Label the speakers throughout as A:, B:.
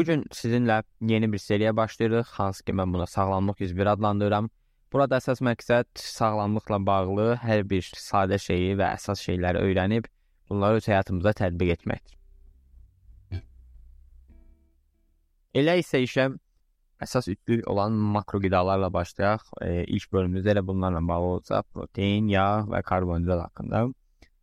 A: Bu gün sizinlə yeni bir seriya başlayırıq, hansı ki mən buna sağlamlıq 101 adlandırıram. Burada əsas məqsəd sağlamlıqla bağlı hər bir sadə şeyi və əsas şeyləri öyrənib bunları öz həyatımıza tətbiq etməkdir. Elə isə işə əsas üçlük olan makro qidalarla başlayaq. E, ilk bölümümüzdə elə bunlarla bağlı olacaq. Protein, yağ və karbonhidrat haqqında.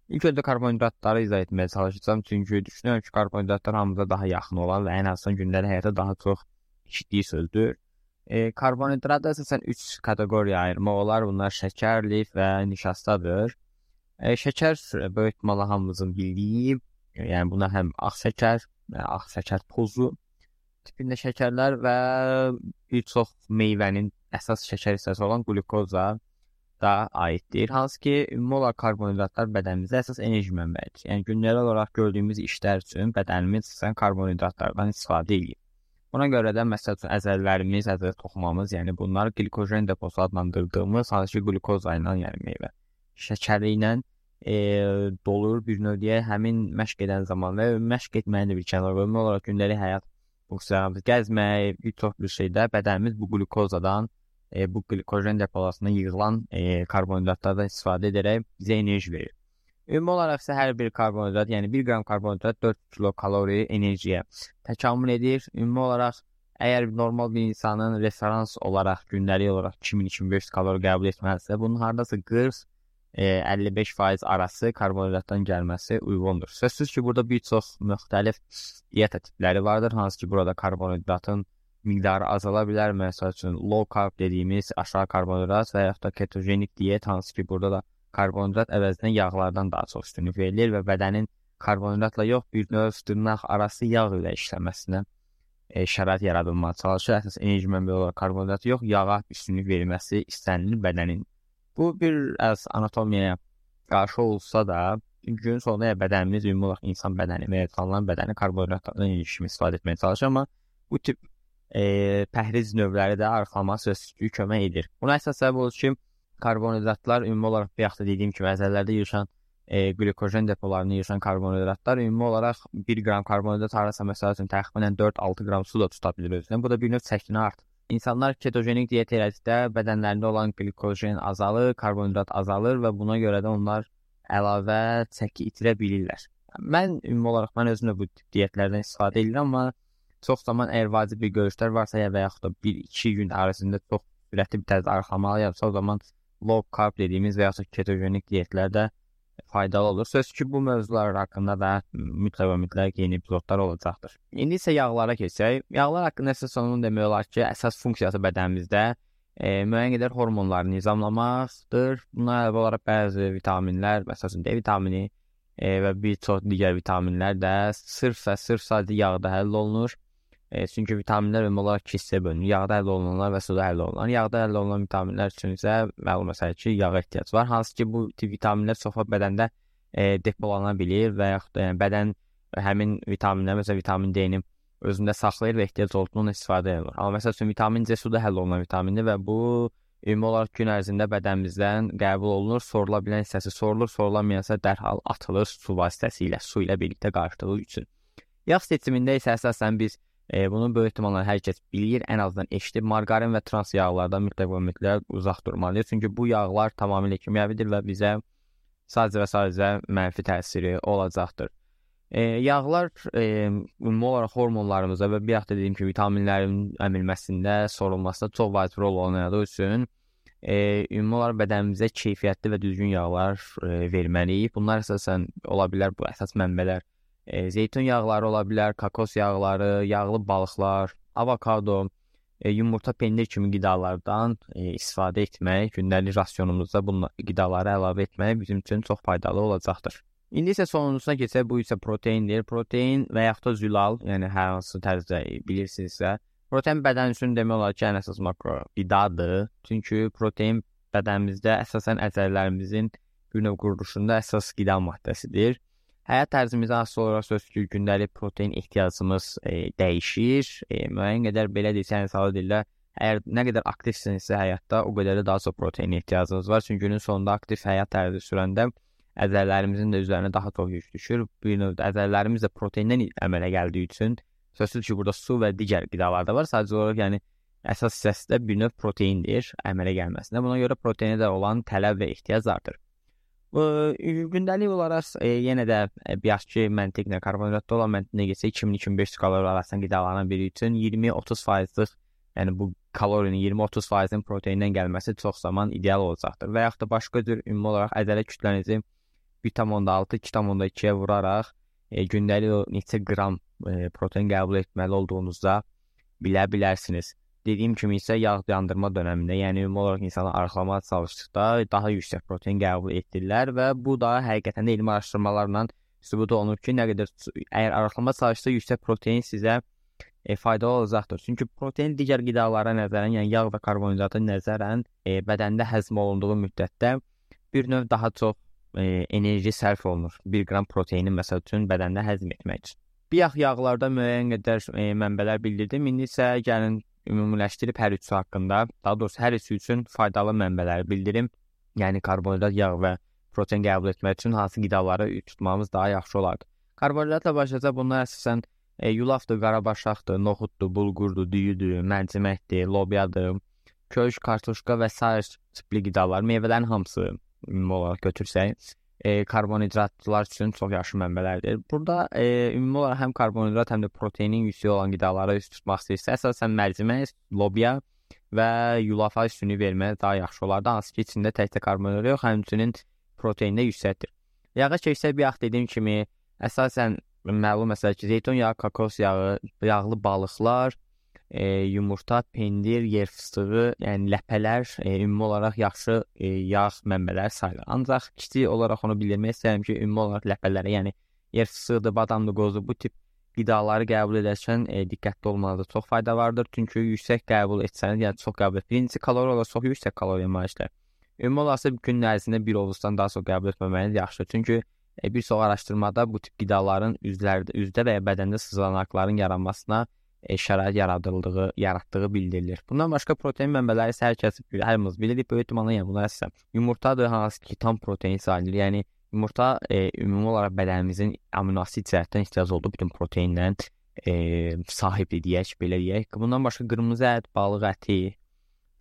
A: İlk öncə karbonhidratları izah etməyə çalışacağam, çünki düşünürəm ki, karbonhidratlar hamımıza daha yaxın olan və ən azından gündəlik həyata daha çox eşitdiyi sözdür. E, karbonhidrat əsasən 3 kateqoriyaya ayırmaq olar. Bunlar şəkər, lif və nişastadır. E, şəkər böyük ehtimalla hamımızın bildiyi, yəni buna həm ağ şəkər, ağ şəkər tozu tipində şəkərlər və bir çox meyvənin əsas şəkər hissəsi olan qlukoza da aiddir. Hansı ki, ümumi olaraq karbonhidratlar bədənimizdə əsas enerji mənbəyidir. Yəni gündəlik olaraq gördüyümüz işlər üçün bədənimiz əsasən karbonhidratlardan istifadə edir. Buna görə də məsəl üçün əzələlərimiz, əzələ toxumamız, yəni bunlar glikojen deposu adlandırdığımız hansı ki, qlukoza ilə, yəni meyvə şəkəri ilə e, dolur bir növdə həmin məşq edən zaman və məşq etməyin də bir kənara qoymaq olaraq gündəlik həyat funksiyalarımız gəzmək, bir çox bir şeydə bədənimiz bu qlukozadan e, bu glikojen depolasına yığılan e, karbonhidratlardan istifadə edərək bizə enerji verir. Ümumi olaraq isə hər bir karbonhidrat, yəni 1 qram karbonhidrat 4 kilokalori enerjiyə təkamül edir. Ümumi olaraq əgər normal bir insanın referans olaraq gündəlik olaraq 2000-2500 kalori qəbul etməlisə, bunun hardasa 40 e, 55% arası karbonhidratdan gəlməsi uyğundur. Sözsüz ki, burada bir çox müxtəlif diyeta tipləri vardır, hansı ki, burada karbonhidratın miqdarı azala bilər. Məsəl üçün low carb dediyimiz aşağı karbonhidrat və yaxud da ketogenik diyet hansı ki, burada da karbonhidrat əvəzinə yağlardan daha çox üstünlük verilir və bədənin karbonhidratla yox, bir növ dırnaq arası yağ ilə işləməsinə e, şərait yaradılmağa çalışır. Əsas enerji mənbəyi olaraq karbonhidrat yox, yağa üstünlük verilməsi istənilir bədənin. Bu bir az anatomiyaya qarşı olsa da, günün sonunda bədənimiz ümumi olaraq insan bədəni və insanların bədəni karbonhidratlardan enerji istifadə etməyə çalışır, amma bu tip e, pəhriz növləri də arıqlama sözsüzlüyü kömək edir. Buna əsas səbəb odur ki, karbonhidratlar ümumi olaraq bayaq da dediyim kimi əzələlərdə yığışan e, glikojen depolarını yığışan karbonhidratlar ümumi olaraq 1 qram karbonhidrat harasa məsəl üçün təxminən 4-6 qram su da tuta bilir özünə. Bu da bir növ çəkini artır. İnsanlar ketogenik diyet elədikdə bədənlərində olan glikojen azalır, karbonhidrat azalır və buna görə də onlar əlavə çəki itirə bilirlər. Mən ümumi olaraq mən özüm də bu tip diyetlərdən istifadə edirəm, amma Çox zaman əgər vacib bir görüşlər varsa ya və yaxud da 1-2 gün ərzində çox sürətli bir tərzdə arıqlamalıyamsa, o zaman low carb dediyimiz və yaxud da ketogenik diyetlərdə faydalı olur. Söz ki, bu mövzular haqqında da mütləq və mütləq yeni epizodlar olacaqdır. İndi isə yağlara keçək. Yağlar haqqında əsas onun demək olar ki, əsas funksiyası bədənimizdə e, müəyyən qədər hormonları nizamlamaqdır. Buna əlavə olaraq bəzi vitaminlər, məsələn D vitamini e, və bir çox digər vitaminlər də sırf və sırf sadəcə yağda həll olunur. E, çünki vitaminlər ümumi olaraq iki hissəyə bölünür. Yağda əldə olunanlar və suda əldə olunan. Yağda əldə olunan vitaminlər üçün isə məlum məsələ ki, yağa ehtiyac var. Hansı ki, bu tip vitaminlər çox vaxt bədəndə e, depolana bilir və yaxud da yəni bədən həmin vitaminlər, məsələn, vitamin D-ni özündə saxlayır və ehtiyac olduğundan istifadə edir. Amma məsəl üçün vitamin C suda həll olunan vitamindir və bu ümumi olaraq gün ərzində bədənimizdən qəbul olunur, sorula bilən hissəsi sorulur, sorulamayansa dərhal atılır su vasitəsilə, su ilə birlikdə qarışdığı üçün. Yağ seçimində isə əsasən biz E, bunu böyük ehtimalla hər kəs bilir, ən azından eşidib. Margarin və trans yağlardan mütləq və mütləq uzaq durmalıyıq. Çünki bu yağlar tamamilə kimyəvidir və bizə sadəcə və sadəcə mənfi təsiri olacaqdır. E, yağlar e, ümumi olaraq hormonlarımıza və həftə dediyim kimi vitaminlərin əmilməsində, sorulmasında çox vacib rol oynadığı üçün e, ümumi olaraq bədənimizə keyfiyyətli və düzgün yağlar e, verməliyik. Bunlar əsasən ola bilər bu əsas mənbələr E, zeytun yağları ola bilər, kokos yağları, yağlı balıqlar, avokado, e, yumurta, pendir kimi qidalardan e, istifadə etmək, gündəlik rasionumuzda bu qidaları əlavə etmək bizim üçün çox faydalı olacaqdır. İndi isə sonuncusuna keçək, bu isə proteindir. Protein və yaxud da zülal, yəni hər hansı tərzdə bilirsinizsə, protein bədən üçün demək olar ki, ən əsas makro qidadır. Çünki protein bədənimizdə əsasən əzələlərimizin bir növ quruluşunda əsas qida maddəsidir. Həyat tərzimizə asılı olaraq söz ki, gündəlik protein ehtiyacımız e, dəyişir. E, müəyyən qədər belə desək, sadə dillə, əgər nə qədər aktivsinizsə həyatda, o qədər də daha çox protein ehtiyacınız var. Çünki günün sonunda aktiv həyat tərzi sürəndə əzələlərimizin də üzərinə daha çox yük düşür. Bir növdə əzələlərimiz də proteindən əmələ gəldiyi üçün Sözsüz ki, burada su və digər qidalar da var. Sadəcə olaraq yəni əsas hissəsi bir növ proteindir əmələ gəlməsində. Buna görə proteinə də olan tələb və ehtiyac artır. Gündəlik olaraq e, yenə də e, biyaşki məntiqlə karbonhidratda olan məntiqə getsə 2000-2500 kalori arasında qidalanan biri üçün 20-30%lıq yəni bu kalorinin 20-30 faizin proteindən gəlməsi çox zaman ideal olacaqdır. Və yaxud da başqa cür ümumi olaraq ədələ kütlənizi 1.6, 2.2-yə vuraraq e, gündəlik neçə qram e, protein qəbul etməli olduğunuzda bilə bilərsiniz. Dediyim kimi isə yağ yandırma dövründə, yəni ümumi olaraq insanlar arıqlamağa çalışdıqda daha yüksək protein qəbul etdirlər və bu da həqiqətən də elmi araşdırmalarla sübut olunub ki, nə qədər əgər arıqlama çalışsa yüksək protein sizə e, faydalı olacaqdır. Çünki protein digər qidalara nəzərən, yəni yağ və karbonhidratı nəzərən e, bədəndə həzm olunduğu müddətdə bir növ daha çox e, enerji sərf olunur. 1 qram proteini məsəl üçün bədəndə həzm etmək üçün. Biyaq yağlarda müəyyən qədər e, mənbələr bildirdim. İndi isə gəlin ümumiləşdirib hər üçü haqqında, daha doğrusu hər üçü üçün faydalı mənbələri bildirim. Yəni karbonhidrat, yağ və protein qəbul etmək üçün hansı qidaları tutmamız daha yaxşı olardı. Karbonhidratla başlayacaq bunlar əsasən E, yulafdır, qarabaşaqdır, noxuddur, bulqurdur, düyüdür, mərciməkdir, lobyadır, köş, kartuşka və sair tipli qidalar, meyvələrin hamısı ümumi olaraq götürsək, e, karbonhidratlar üçün çox yaxşı mənbələrdir. Burada e, ümumi olaraq həm karbonhidrat, həm də proteinin yüksək olan qidalara üst tutmaq istəyirsə, əsasən mərcimək, lobya və yulafa üstünlük vermək daha yaxşı olardı. Hansı ki, içində təkcə karbonhidrat yox, həmçinin protein də yüksəkdir. Yağa keçsək bir yax dediyim kimi, əsasən məlum məsələ ki, zeytun yağı, kokos yağı, yağlı balıqlar, e, yumurta, pendir, yer fıstığı, yəni ləpələr e, ümumi olaraq yaxşı e, yağ mənbələri sayılır. Ancaq kiçik olaraq onu bildirmək istəyirəm ki, ümumi olaraq ləpələrə, yəni yer fıstığıdır, badamdır, qozu bu tip qidaları qəbul edərkən e, diqqətli olmalıdır. Çox fayda vardır, çünki yüksək qəbul etsəniz, yəni çox qəbul et. Birinci kalori olaraq çox yüksək kaloriya malikdir. Ümumi olaraq gün ərzində bir ovuzdan daha çox qəbul etməməniz yaxşıdır. Çünki E, bir çox araşdırmada bu tip qidaların üzlərdə, üzdə və ya bədəndə sızlanaqların yaranmasına şərait yaradıldığı, yaratdığı bildirilir. Bundan başqa protein mənbələri isə hər kəs hamımız bilirik, böyük ehtimalla yəni bunlar isə yumurtadır, hansı ki tam protein sayılır. Yəni yumurta e, ümumi olaraq bədənimizin amino asid cəhətdən ehtiyac olduğu bütün proteinlə e, sahibdir deyək, belə deyək. Bundan başqa qırmızı ət, balıq əti,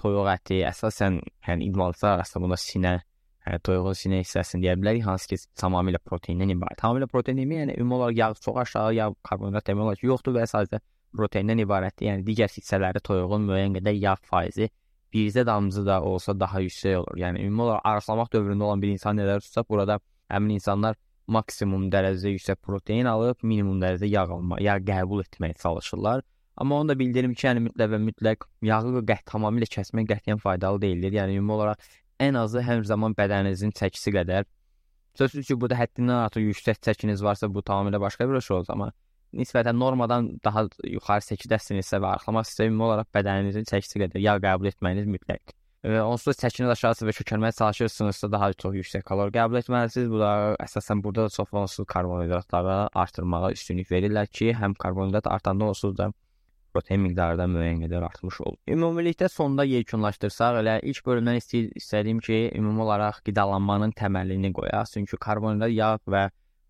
A: toyuq əti, əsasən yəni idmançılar arasında bunda sinə Hə, toyuğun sinə hissəsini deyə bilərik, hansı ki, tamamilə proteindən ibarət. Tamamilə protein demək, yəni ümumi olaraq yağ çox aşağı, yağ karbonhidrat demək olar ki, yoxdur və sadəcə proteindən ibarətdir. Yəni digər hissələri toyuğun müəyyən qədər yağ faizi bircə damcı da olsa daha yüksək olur. Yəni ümumi olaraq arıqlamaq dövründə olan bir insan nələr tutsa, burada həmin insanlar maksimum dərəcədə yüksək protein alıb, minimum dərəcədə yağ alma, yağ qəbul etməyə çalışırlar. Amma onu da bildirim ki, yəni mütləq və mütləq yağı qət tamamilə kəsmək qətiyyən faydalı deyildir. Yəni ümumi olaraq ən azı hər zaman bədəninizin çəkisi qədər. Sözsüz ki, burada həddindən artıq yüksək çəkiniz varsa, bu tamamilə başqa bir şey olur, amma nisbətən normadan daha yuxarı çəkidəsinizsə və arxlamaq istəyir ümumi olaraq bədəninizin çəkisi qədər yağ qəbul etməyiniz mütləqdir. Və onsuz çəkiniz aşağısı və kökəlməyə çalışırsınızsa daha çox yüksək kalori qəbul etməlisiniz. Bu da əsasən burada da çox onsuz karbonhidratları artırmağa üstünlük verirlər ki, həm karbonhidrat artanda onsuz da protein miqdarı da müəyyən qədər artmış olur. Ümumilikdə sonda yekunlaşdırsaq, elə ilk bölümdən istədiyim ki, ümumi olaraq qidalanmanın təməlini qoyaq. Çünki karbonhidrat, yağ və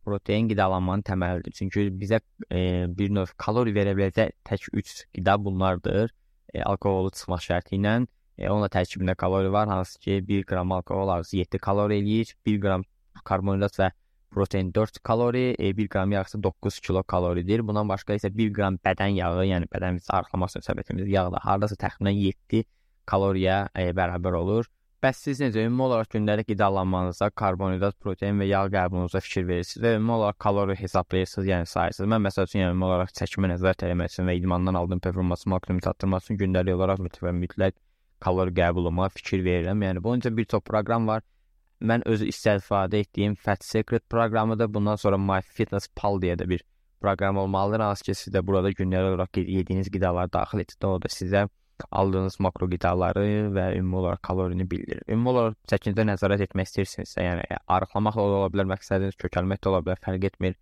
A: protein qidalanmanın təməlidir. Çünki bizə e, bir növ kalori verə biləcək tək 3 qida bunlardır. E, alkoholu çıxmaq şərti ilə e, onun da tərkibində kalori var, hansı ki 1 qram alkohol arzusu 7 kalori eləyir, 1 qram karbonhidrat və protein 4 kalori, e, 1 qram yağ isə 9 kilokaloridir. Bundan başqa isə 1 qram bədən yağı, yəni bədənimizi arıqlamaq üçün səbətimiz yağ da hardasa təxminən 7 kaloriya e, bərabər olur. Bəs siz necə ümumi olaraq gündəlik qidalanmanızda karbonhidrat, protein və yağ qəbulunuza fikir verirsiniz və ümumi olaraq kalori hesablayırsınız, yəni sayırsınız. Mən məsəl üçün yəni ümumi olaraq çəkimə nəzarət etmək üçün və idmandan aldığım performansı maksimum çatdırmaq üçün gündəlik olaraq mütləq mütləq kalori qəbuluma fikir verirəm. Yəni bunun üçün bir çox proqram var mən özü istifadə etdiyim Fat Secret proqramıdır. Bundan sonra MyFitnessPal deyə də bir proqram olmalıdır. Hansı ki, sizdə burada gündəlik olaraq yediyiniz qidaları daxil etdi. O da sizə aldığınız makro qidaları və ümumi olaraq kalorini bildirir. Ümumi olaraq çəkinizdə nəzarət etmək istəyirsinizsə, yəni arıqlamaq da ola bilər, məqsədiniz kökəlmək də ola bilər, fərq etmir.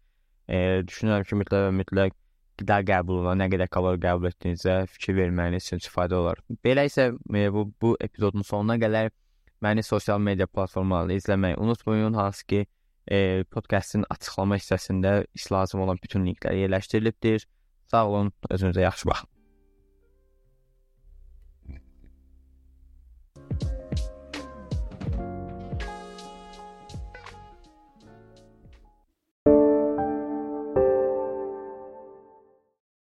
A: E, düşünürəm ki, mütləq mütləq qida qəbuluna nə qədər kalori qəbul etdiyinizə fikir verməyiniz üçün istifadə olar. Belə isə e, bu bu epizodun sonuna gələrək məni sosial media platformalarında izləməyi unutmayın. Hansı ki, e, podkastın açıqlama hissəsində lazım olan bütün linklər yerləşdirilibdir. Sağ olun, özünüzə yaxşı baxın.